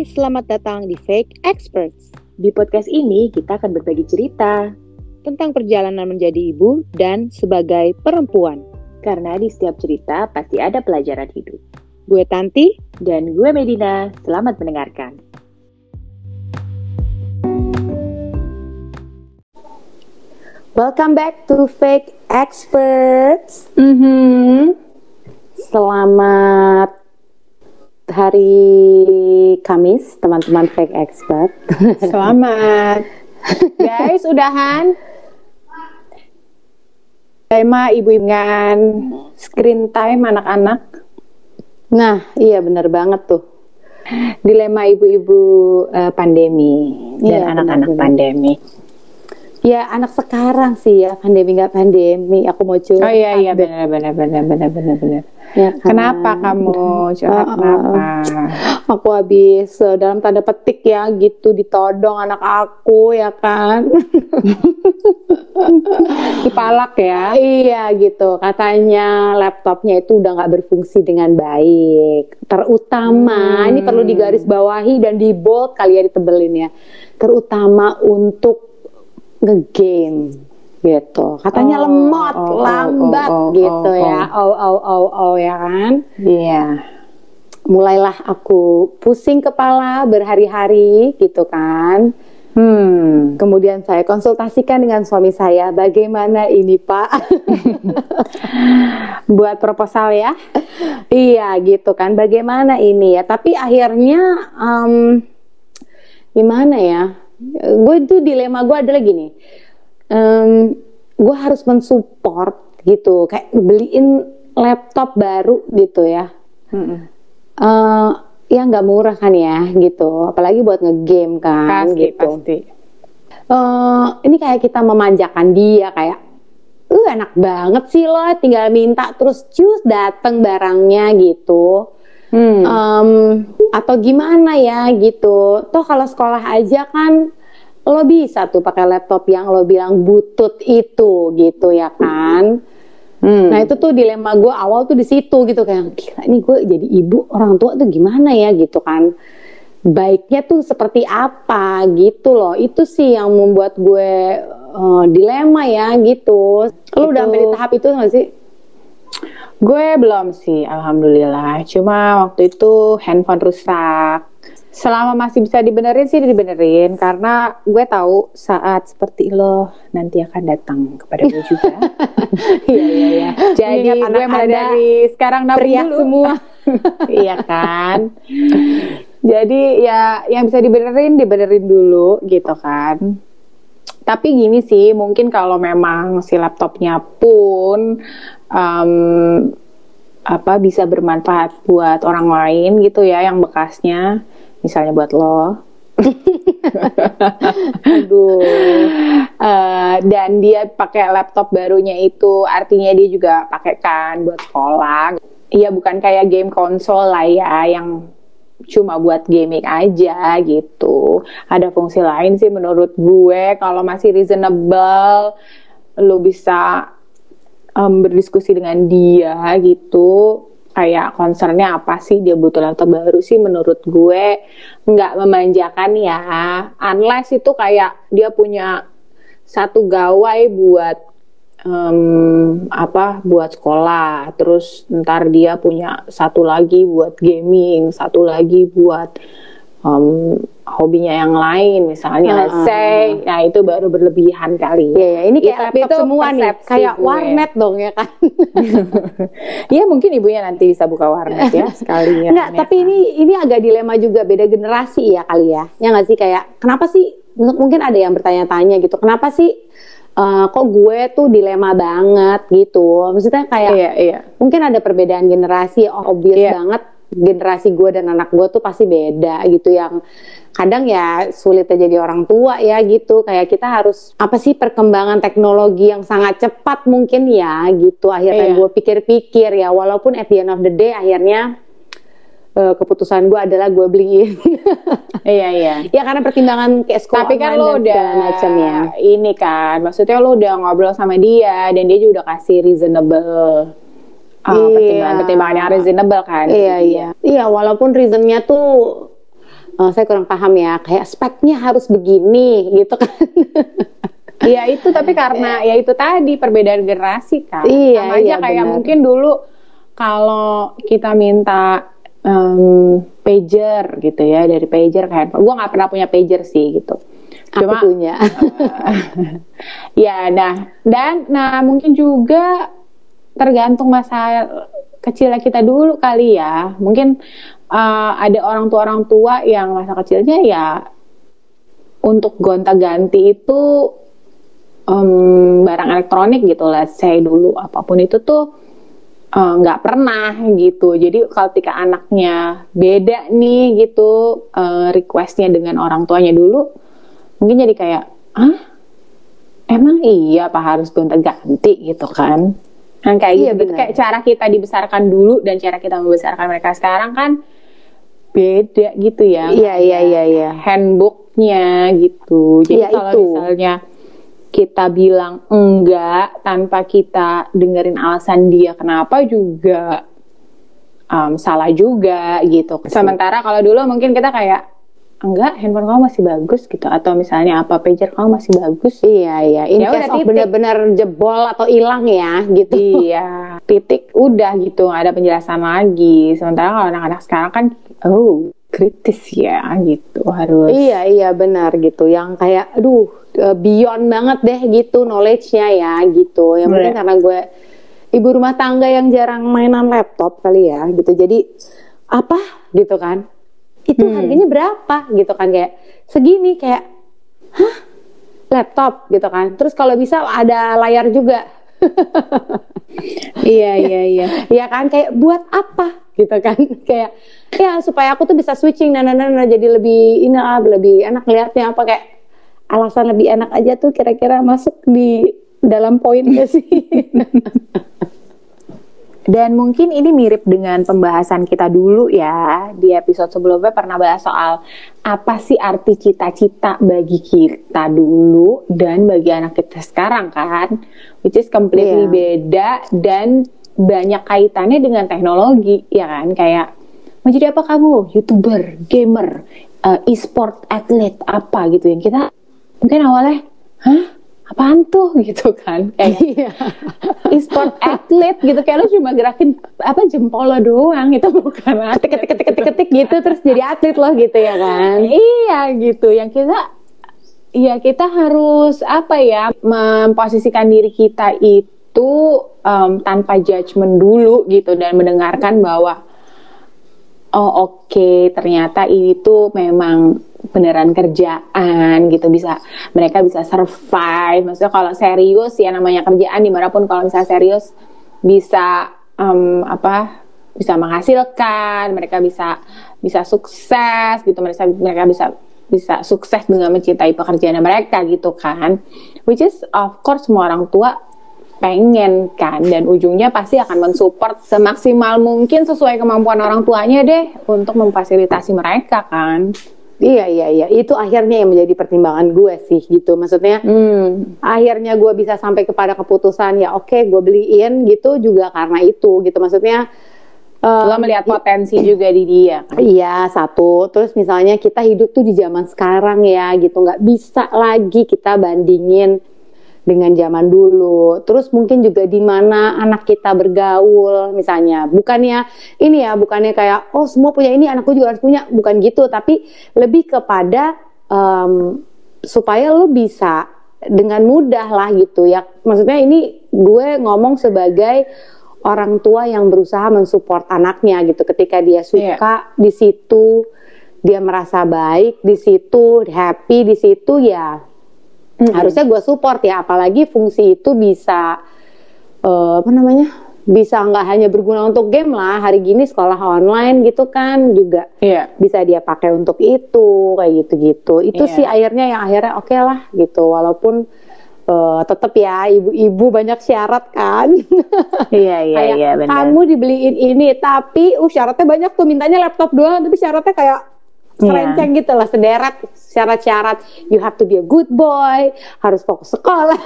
Hai, selamat datang di Fake Experts. Di podcast ini kita akan berbagi cerita tentang perjalanan menjadi ibu dan sebagai perempuan. karena di setiap cerita pasti ada pelajaran hidup. Gue Tanti, Dan gue Medina, selamat mendengarkan. Welcome back to Fake Experts. mm-hmm. Selamat hari Kamis, teman-teman Fake Expert. selamat. Guys, udahan. Tema ibu dengan screen time anak-anak. Nah, iya bener banget tuh. Dilema ibu-ibu eh, pandemi dan Iya, anak-anak benar-benar. pandemi. Ya anak sekarang sih ya, pandemi nggak pandemi. Aku mau curhat. Oh iya iya benar benar benar benar benar benar. Ya kan? Kenapa kamu curhat oh. kenapa? Aku habis eh, dalam tanda petik ya gitu ditodong anak aku ya kan. Dipalak ya. Iya gitu, katanya laptopnya itu udah nggak berfungsi dengan baik. Terutama, Hmm. ini perlu digaris bawahi dan di bold kali ya ditebelin ya. Terutama untuk ngegame gitu. Katanya Oh, lemot, oh, oh, lambat oh, oh, gitu oh, ya. Oh, oh, oh, oh ya kan. Iya. Mulailah aku pusing kepala berhari-hari gitu kan. Hmm. Kemudian saya konsultasikan dengan suami saya, bagaimana ini Pak? Buat proposal ya. Iya gitu kan, bagaimana ini ya? Tapi akhirnya em, gimana ya? Gue itu dilema gue adalah gini, em, gue harus mensupport gitu, kayak beliin laptop baru gitu ya. Mm-mm. Eh, ya nggak murah kan ya gitu, apalagi buat ngegame kan Pasti gitu. pasti. eh ini kayak kita memanjakan dia kayak uh enak banget sih lo tinggal minta terus cus dateng barangnya gitu Hmm. Em, atau gimana ya gitu toh kalau sekolah aja kan lo bisa tuh pakai laptop yang lo bilang butut itu gitu ya kan Hmm. Nah itu tuh dilema gue awal tuh di situ gitu kayak gila ini gue jadi ibu orang tua tuh gimana ya gitu kan baiknya tuh seperti apa gitu loh itu sih yang membuat gue eh, dilema ya gitu. Lo udah sampai di tahap itu gak sih? Gue belum sih, alhamdulillah. Cuma waktu itu handphone rusak. Selama masih bisa dibenerin sih dibenerin karena gue tahu saat seperti lo nanti akan datang kepada gue juga. Iya iya iya. Jadi gue mulai dari sekarang nabung dulu. semua. iya kan. Jadi ya yang bisa dibenerin dibenerin dulu gitu kan. Tapi gini sih, mungkin kalau memang si laptopnya pun em, apa bisa bermanfaat buat orang lain gitu ya, yang bekasnya, misalnya buat lo. Aduh. Eh, dan dia pakai laptop barunya itu artinya dia juga pakai kan buat sekolah. Iya bukan kayak game konsol lah ya yang cuma buat gaming aja gitu. Ada fungsi lain sih menurut gue kalau masih reasonable lo bisa em, berdiskusi dengan dia gitu. Kayak concernnya apa sih? Dia butuh laptop baru sih menurut gue. Nggak memanjakan ya. Unless itu kayak dia punya satu gawai buat em, apa buat sekolah terus ntar dia punya satu lagi buat gaming satu lagi buat em, hobinya yang lain misalnya let's say nah itu baru berlebihan kali Iya ya, ini kayak tapi laptop itu semua nih, kayak gue. warnet dong ya kan. Iya mungkin ibunya nanti bisa buka warnet ya sekalian. Enggak, ya tapi kan? ini ini agak dilema juga beda generasi ya kali ya. Ya nggak sih kayak kenapa sih mungkin ada yang bertanya-tanya gitu. Kenapa sih eh, kok gue tuh dilema banget gitu. Maksudnya kayak Iya iya. mungkin ada perbedaan generasi oh, obvious Iya. banget generasi gue dan anak gue tuh pasti beda gitu yang kadang ya sulit jadi orang tua ya gitu kayak kita harus apa sih perkembangan teknologi yang sangat cepat mungkin ya gitu akhirnya Iya. gue pikir-pikir ya walaupun at the end of the day akhirnya eh, keputusan gue adalah gue beliin Iya iya. ya karena pertimbangan kayak sekolah Tapi kan lo udah macam ya ini kan, maksudnya lo udah ngobrol sama dia dan dia juga udah kasih reasonable uh, Iya. pertimbangan-pertimbangan yang reasonable kan. Iya iya. Iya walaupun reasonnya tuh eh, saya kurang paham ya kayak speknya harus begini gitu kan Iya itu tapi karena ya itu tadi perbedaan generasi kan. Iya, Sama aja iya, kayak benar. mungkin dulu kalau kita minta em, pager gitu ya dari pager ke handphone. Gue nggak pernah punya pager sih gitu. aku Cuma punya ya nah dan nah mungkin juga tergantung masa kecilnya kita dulu kali ya. Mungkin eh, ada orang tua orang tua yang masa kecilnya ya untuk gonta-ganti itu em, barang elektronik gitu lah saya dulu apa pun itu tuh eh, nggak pernah gitu. Jadi kalau ketika anaknya beda nih gitu eh, requestnya dengan orang tuanya dulu mungkin jadi kayak ah emang iya apa harus gonta-ganti gitu kan. Kan kayak Iya, gitu, kayak cara kita dibesarkan dulu dan cara kita membesarkan mereka sekarang kan beda gitu ya. Iya iya iya iya. handbooknya gitu. Jadi Iya, kalau itu. misalnya kita bilang enggak tanpa kita dengerin alasan dia kenapa juga um, salah juga gitu. Sementara kalau dulu mungkin kita kayak enggak handphone kamu masih bagus gitu. Atau misalnya apa pager kamu masih bagus. iya iya. In Ya udah, bener-bener jebol atau hilang ya gitu. Iya, titik udah gitu. Nggak ada penjelasan lagi. Sementara kalau anak-anak sekarang kan oh kritis ya gitu harus. Iya iya benar gitu yang kayak aduh eh, beyond banget deh gitu knowledge-nya ya gitu. Yang mungkin Iya. karena gue ibu rumah tangga yang jarang mainan laptop kali ya gitu. Jadi apa gitu kan? Itu Hmm. harganya berapa gitu kan kayak segini kayak hah laptop gitu kan. Terus kalau bisa ada layar juga. Iya iya iya. ya kan? Kayak buat apa? Gitu kan. Kayak ya supaya aku tuh bisa switching dan dan dan dan, jadi lebih ini lah lebih enak lihatnya apa kayak alasan lebih enak aja tuh kira-kira masuk di dalam poin gak sih Dan mungkin ini mirip dengan pembahasan kita dulu ya. Di episode sebelumnya pernah bahas soal apa sih arti cita-cita bagi kita dulu dan bagi anak kita sekarang kan, which is completely Iya. beda dan banyak kaitannya dengan teknologi ya kan? Kayak mau jadi apa kamu? Youtuber, gamer, eh, e-sport atlet apa? gitu. Yang kita mungkin awalnya hah apaan tuh? Gitu kan. Kayak e-sport atlet gitu. Kayak lu cuma gerakin apa jempol lo doang. Itu bukan atlet ketik ketik ketik ketik gitu terus jadi atlet loh gitu ya kan? Iya gitu. Yang kita ya kita harus apa ya memposisikan diri kita itu em, tanpa judgement dulu gitu dan mendengarkan bahwa oh oke ternyata ini tuh memang beneran kerjaan gitu bisa mereka bisa survive. Maksudnya kalau serius ya namanya kerjaan di mana pun kalau misalnya serius bisa em, apa bisa menghasilkan mereka bisa bisa sukses gitu mereka mereka bisa bisa sukses dengan mencintai pekerjaan mereka gitu kan. Which is of course semua orang tua pengen kan dan ujungnya pasti akan mensupport semaksimal mungkin sesuai kemampuan orang tuanya deh untuk memfasilitasi mereka kan iya iya iya. Itu akhirnya yang menjadi pertimbangan gue sih gitu. Maksudnya hmm. akhirnya gue bisa sampai kepada keputusan ya oke gue beliin gitu juga karena itu gitu. Maksudnya eh, lo melihat potensi juga di dia kan? Iya satu, terus misalnya kita hidup tuh di zaman sekarang ya gitu, nggak bisa lagi kita bandingin dengan zaman dulu. Terus mungkin juga di mana anak kita bergaul, misalnya bukannya ini ya, bukannya kayak oh semua punya ini, anakku juga harus punya, bukan gitu, tapi lebih kepada em, supaya lo bisa dengan mudah lah gitu ya. Maksudnya ini gue ngomong sebagai orang tua yang berusaha mensupport anaknya gitu ketika dia suka di situ dia merasa baik di situ happy di situ ya harusnya gue support ya apalagi fungsi itu bisa eh, apa namanya bisa nggak hanya berguna untuk game lah. Hari gini sekolah online gitu kan juga iya. bisa dia pakai untuk itu kayak gitu-gitu. Itu Iya. sih akhirnya yang akhirnya oke lah gitu. Walaupun eh, tetap ya ibu-ibu banyak syarat kan. Iya iya iya benar. Kamu dibeliin ini tapi uh syaratnya banyak tuh mintanya laptop doang tapi syaratnya kayak Serenceng gitu lah sederet syarat-syarat you have to be a good boy harus fokus sekolah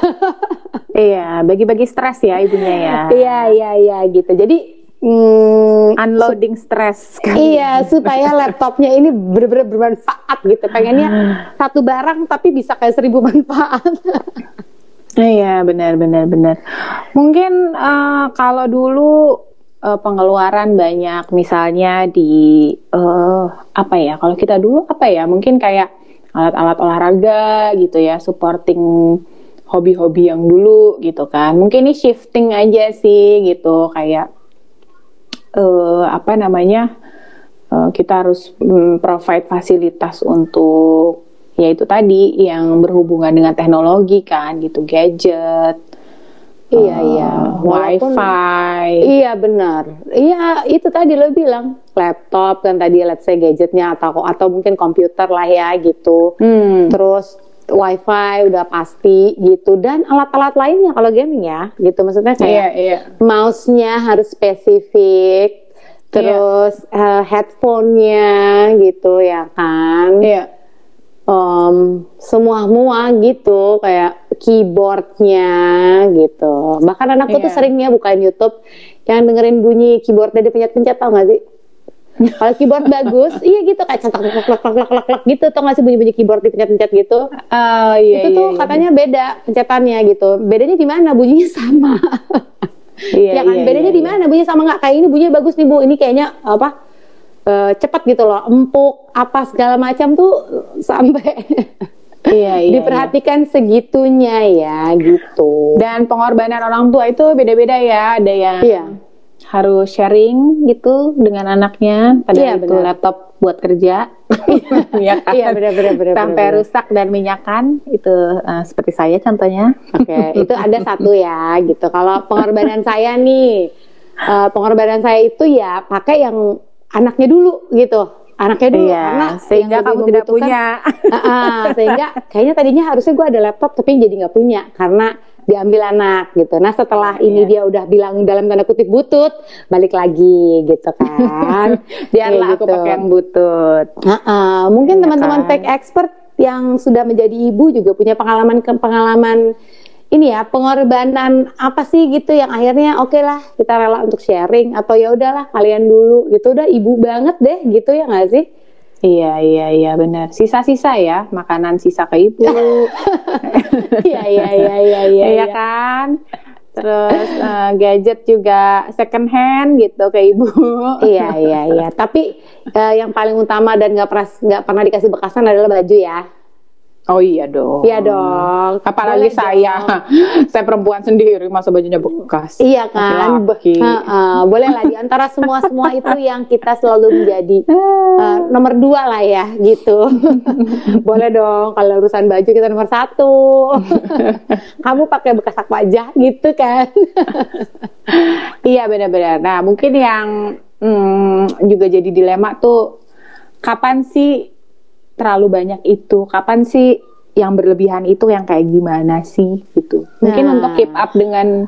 iya bagi-bagi stres ya ibunya ya iya iya iya gitu jadi mm, unloading stress. Iya, supaya laptopnya ini benar-benar bermanfaat gitu. Pengennya satu barang tapi bisa kayak seribu manfaat. Iya, benar benar benar. Mungkin eh, kalau dulu eh, pengeluaran banyak misalnya di eh, apa ya? Kalau kita dulu apa ya? Mungkin kayak alat-alat olahraga gitu ya, supporting hobi-hobi yang dulu gitu kan. Mungkin ini shifting aja sih gitu kayak eh apa namanya? eh, kita harus mm, provide fasilitas untuk yaitu tadi yang berhubungan dengan teknologi kan gitu, gadget. Iya, eh, iya. Walaupun- wifi. Iya benar. Iya itu tadi lo bilang laptop kan tadi let's say gadgetnya atau atau mungkin komputer lah ya gitu. Hmm. Terus wifi udah pasti gitu dan alat-alat lainnya kalau gaming ya gitu maksudnya kayak Iya, iya. mouse-nya harus spesifik. Terus eh, headphone-nya gitu ya kan. Iya. Em, semua mua gitu kayak keyboardnya gitu. Bahkan anakku tuh Iya. seringnya bukain YouTube yang dengerin bunyi keyboardnya dia pencet-pencet tau gak sih? Kalau keyboard bagus iya gitu kayak centak klak klak klak klak klak gitu tau gak sih bunyi-bunyi keyboard dipencet-pencet gitu? Oh iya. itu iya, tuh iya. katanya beda pencetannya gitu. Bedanya di mana? Bunyinya sama. Iya, ya kan? iya, bedanya iya, di iya. mana? Bunyinya sama nggak? Kayak ini bunyinya bagus nih bu. Ini kayaknya apa eh, cepat gitu loh empuk apa segala macam tuh sampai Iya, iya, diperhatikan segitunya ya gitu. Dan pengorbanan orang tua itu beda-beda ya. Ada yang Iya. harus sharing gitu dengan anaknya. Padahal Iya, itu benar. laptop buat kerja. Iya kan? Iya, benar, benar, benar, Sampai benar. rusak dan minyakan. Itu eh, seperti saya contohnya. Oke, itu ada satu ya gitu. Kalau pengorbanan saya nih, eh, pengorbanan saya itu ya pakai yang anaknya dulu gitu. Anaknya dulu Iya, karena sehingga kamu tidak punya. Ah, ah, sehingga kayaknya tadinya harusnya gue ada laptop tapi jadi nggak punya karena diambil anak gitu. Nah setelah ini dia udah bilang dalam tanda kutip butut, balik lagi gitu kan. Biarlah Kayak aku gitu. pakai yang butut. Heeh, mungkin Iya teman-teman kan? tech expert yang sudah menjadi ibu juga punya pengalaman pengalaman ini ya pengorbanan apa sih gitu yang akhirnya oke lah kita rela untuk sharing atau ya udahlah kalian dulu gitu udah ibu banget deh gitu ya nggak sih? Iya, iya, iya benar. Sisa-sisa ya, makanan sisa ke ibu. Iya iya iya iya iya. Iya kan? Terus eh, gadget juga second hand gitu ke ibu. Iya iya iya. Tapi eh, yang paling utama dan nggak pernah nggak pernah dikasih bekasan adalah baju ya. Oh iya dong. Iya dong. Apalagi Boleh saya, dong. saya perempuan sendiri masa bajunya bekas. Iya kan, Laki-laki. Heeh, boleh lah di antara semua semua itu yang kita selalu menjadi eh, nomor dua lah ya gitu. boleh dong kalau urusan baju kita nomor satu. Kamu pakai bekas aja gitu kan? Iya benar-benar. Nah mungkin yang hmm, juga jadi dilema tuh kapan sih terlalu banyak itu? Kapan sih yang berlebihan itu yang kayak gimana sih gitu? Mungkin Nah. untuk keep up dengan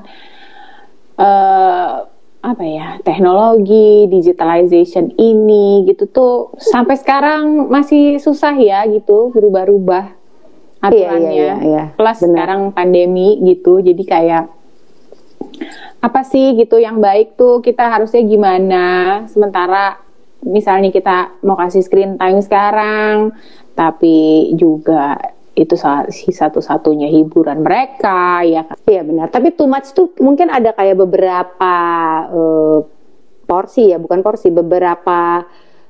eh apa ya teknologi digitalization ini gitu tuh sampai sekarang masih susah ya gitu berubah-ubah aturannya. iya, iya. Plus Benar. sekarang pandemi gitu, jadi kayak apa sih gitu yang baik tuh kita harusnya gimana sementara misalnya kita mau kasih screen time sekarang tapi juga itu satu-satunya hiburan mereka ya kan Iya benar. Tapi too much tuh mungkin ada kayak beberapa eh, porsi ya, bukan porsi, beberapa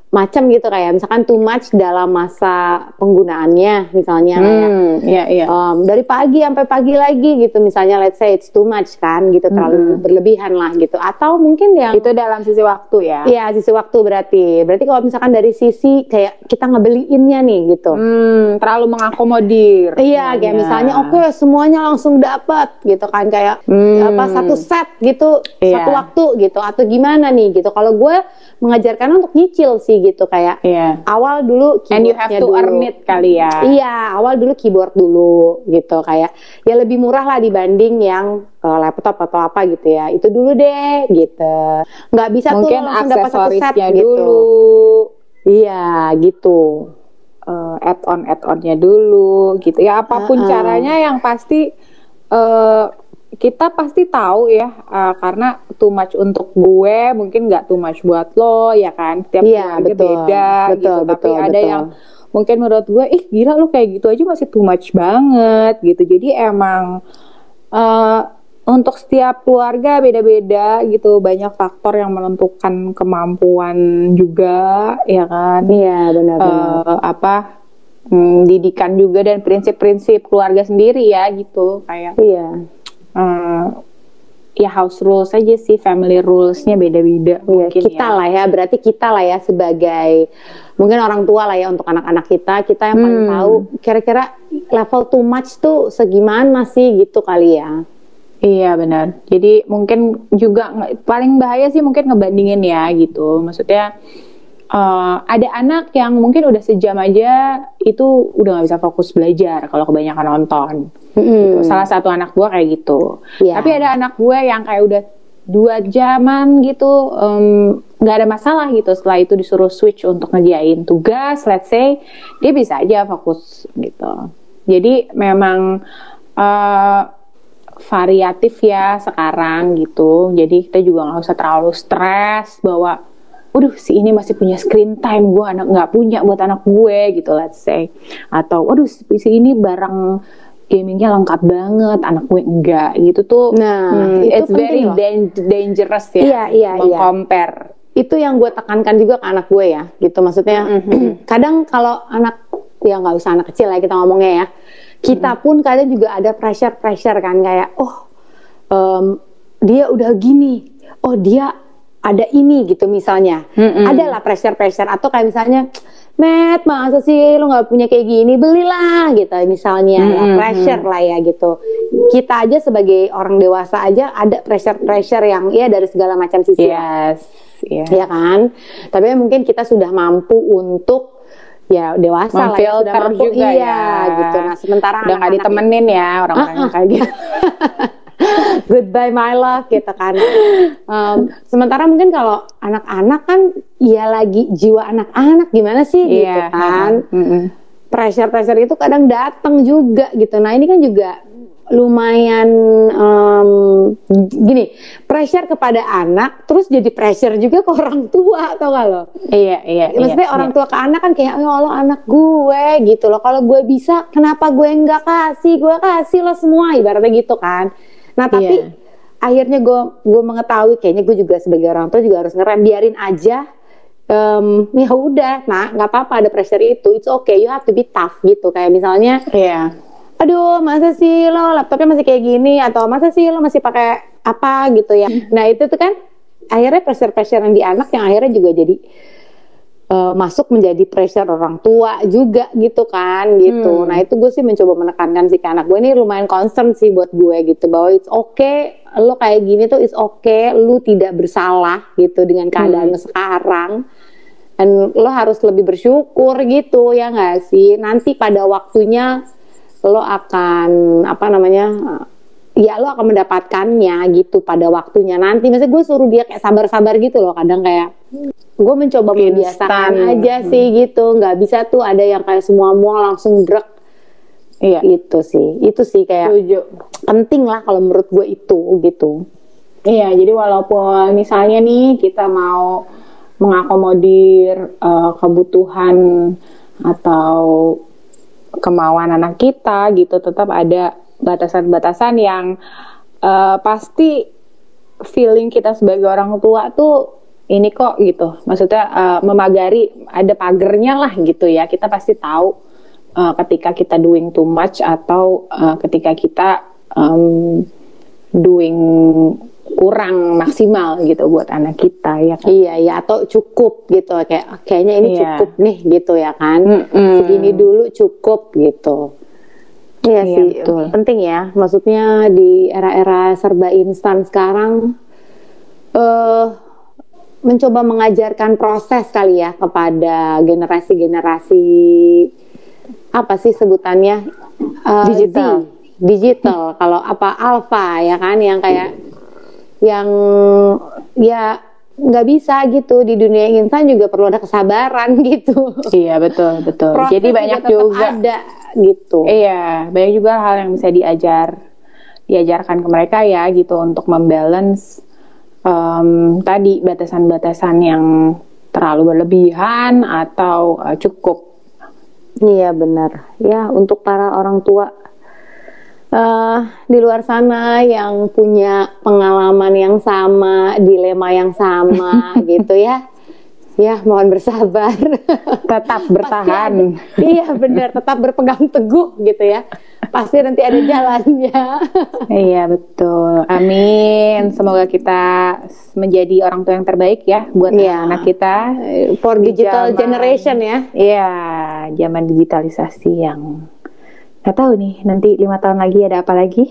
macam gitu kayak misalkan too much dalam masa penggunaannya misalnya kayak hmm, iya iya um, dari pagi sampai pagi lagi gitu misalnya let's say it's too much kan gitu terlalu berlebihan lah gitu atau mungkin yang itu dalam sisi waktu ya Iya sisi waktu berarti berarti kalau misalkan dari sisi kayak kita ngebeliinnya nih gitu hmm, terlalu mengakomodir Iya, kayak semuanya. misalnya oke semuanya langsung dapat gitu kan kayak Hmm. apa satu set gitu Iya. satu waktu gitu atau gimana nih gitu. Kalau gue mengajarkan untuk nyicil sih gitu kayak iya awal dulu and you have to dulu. earn it kali ya Iya, awal dulu keyboard dulu gitu kayak ya lebih murah lah dibanding yang eh, laptop atau apa gitu ya. Itu dulu deh gitu. Nggak bisa mungkin tuh langsung dapat satu set gitu. dulu Iya, gitu. eh, add-on add-onnya dulu gitu ya apa pun Uh-uh. caranya yang pasti eh, kita pasti tahu ya uh, karena too much untuk gue mungkin nggak too much buat lo ya kan setiap Iya, keluarga betul. beda Betul, gitu tapi betul, ada betul. yang mungkin menurut gue ih gila lo kayak gitu aja masih too much banget gitu jadi emang uh, untuk setiap keluarga beda-beda gitu banyak faktor yang menentukan kemampuan juga ya kan Iya benar-benar. eh, apa hmm, didikan juga dan prinsip-prinsip keluarga sendiri ya gitu kayak iya. Eh, ya house rules aja sih family rulesnya beda-beda Iya, mungkin kita ya. lah ya, berarti kita lah ya sebagai mungkin orang tua lah ya untuk anak-anak kita, kita yang paling Hmm. tahu kira-kira level too much tuh segimana sih gitu kali ya. Iya benar. Jadi mungkin juga paling bahaya sih mungkin ngebandingin ya gitu. Maksudnya eh, ada anak yang mungkin udah sejam aja itu udah nggak bisa fokus belajar kalau kebanyakan nonton. Mm-mm. Salah satu anak gue kayak gitu. Iya. Tapi ada anak gue yang kayak udah dua jaman gitu nggak ada masalah gitu setelah itu disuruh switch untuk ngerjain tugas let's say dia bisa aja fokus gitu jadi memang eh, variatif ya sekarang gitu jadi kita juga nggak usah terlalu stres bahwa Waduh, si ini masih punya screen time, gue anak nggak punya buat anak gue gitu, let's say. Atau, waduh, si ini barang gamingnya lengkap banget, anak gue enggak gitu tuh. Nah, hmm, itu it's very dangerous ya. Iya, iya, iya. Mengcompare. Itu yang gue tekankan juga ke anak gue ya, gitu maksudnya. kadang kalau anak ya nggak usah anak kecil ya kita ngomongnya ya, kita pun kadang juga ada pressure pressure kan kayak, oh em, dia udah gini, oh dia ada ini gitu misalnya, Mm-mm. adalah pressure pressure atau kayak misalnya, Matt masa sih lo nggak punya kayak gini, belilah gitu misalnya, ya, Mm-mm. pressure lah ya gitu. Kita aja sebagai orang dewasa aja ada pressure pressure yang ya dari segala macam sisi Yes, iya. ya kan? Tapi mungkin kita sudah mampu untuk ya dewasa lah, ya, sudah mampu juga iya ya. gitu. Nah sementara Udah nggak ditemenin ya orang-orang yang kayak gitu. goodbye my love gitu kan. Em, sementara mungkin kalau anak-anak kan ya lagi jiwa anak-anak gimana sih gitu Iya. kan? Mm-mm. pressure-pressure itu kadang datang juga gitu. Nah ini kan juga lumayan em, gini pressure kepada anak terus jadi pressure juga ke orang tua atau lo Iya, iya. maksudnya iya, orang iya. tua ke anak kan kayak ya Allah anak gue gitu loh kalau gue bisa kenapa gue nggak kasih gue kasih lo semua ibaratnya gitu kan nah tapi Iya. akhirnya gue gue mengetahui kayaknya gue juga sebagai orang tua juga harus ngerem. Biarin aja Em, ya udah. Nah nggak apa-apa ada pressure itu. It's okay you have to be tough gitu. Kayak misalnya Iya. aduh masa sih lo laptopnya masih kayak gini? Atau masa sih lo masih pakai apa? gitu ya. Nah itu tuh kan akhirnya pressure pressure yang di anak yang akhirnya juga jadi eh, masuk menjadi pressure orang tua juga gitu kan gitu Hmm. nah itu gue sih mencoba menekankan sih ke anak gue ini lumayan concern sih buat gue gitu bahwa it's okay lo kayak gini tuh it's okay lu tidak bersalah gitu dengan keadaan Hmm. sekarang dan lo harus lebih bersyukur gitu ya nggak sih nanti pada waktunya lo akan apa namanya ya lo akan mendapatkannya gitu pada waktunya. Nanti misalnya gue suruh dia kayak sabar-sabar gitu loh kadang kayak gue mencoba membiasakan aja sih gitu. Nggak bisa tuh ada yang kayak semua mual langsung drek. Iya. gitu sih. Itu sih kayak Setuju. penting lah kalau menurut gue itu gitu. Iya, jadi walaupun misalnya nih kita mau mengakomodir eh, kebutuhan atau kemauan anak kita gitu, tetap ada batasan-batasan yang eh, pasti feeling kita sebagai orang tua tuh ini kok gitu. Maksudnya eh, memagari ada pagernya lah gitu ya. Kita pasti tahu eh, ketika kita doing too much atau eh, ketika kita em, doing kurang maksimal gitu buat anak kita ya kan. iya iya atau cukup gitu kayak kayaknya ini Iya. cukup nih gitu ya kan Mm-mm. segini dulu cukup gitu Iya Iya, sih, betul. penting ya. Maksudnya di era-era serba instan sekarang, eh mencoba mengajarkan proses kali ya kepada generasi-generasi apa sih sebutannya Eh, Digital. Z, digital. Kalau apa alpha ya kan, yang kayak yang ya nggak bisa gitu di dunia instan juga perlu ada kesabaran gitu. Iya betul betul. Proses Jadi banyak tetap juga ada gitu. Iya, banyak juga hal yang bisa diajar diajarkan ke mereka ya gitu untuk membalance um, tadi batasan-batasan yang terlalu berlebihan atau uh, cukup. Iya benar. Ya untuk para orang tua uh, di luar sana yang punya pengalaman yang sama, dilema yang sama gitu ya. Ya, mohon bersabar. Tetap bertahan. iya, benar, tetap berpegang teguh gitu ya. Pasti nanti ada jalannya. iya, betul. Amin. Semoga kita menjadi orang tua yang terbaik ya buat ya. anak kita for digital zaman, generation ya. Iya, zaman digitalisasi yang Gak tahu nih nanti lima tahun lagi ada apa lagi?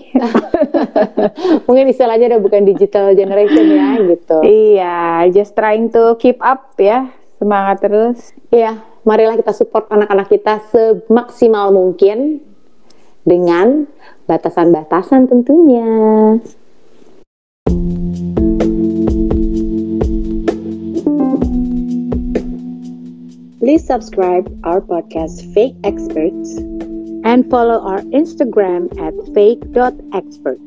Mungkin istilahnya udah bukan digital generation ya gitu. Iya just trying to keep up ya semangat terus. Iya marilah kita support anak-anak kita semaksimal mungkin dengan batasan-batasan tentunya. Please subscribe our podcast Fake Experts and follow our Instagram at fake.experts.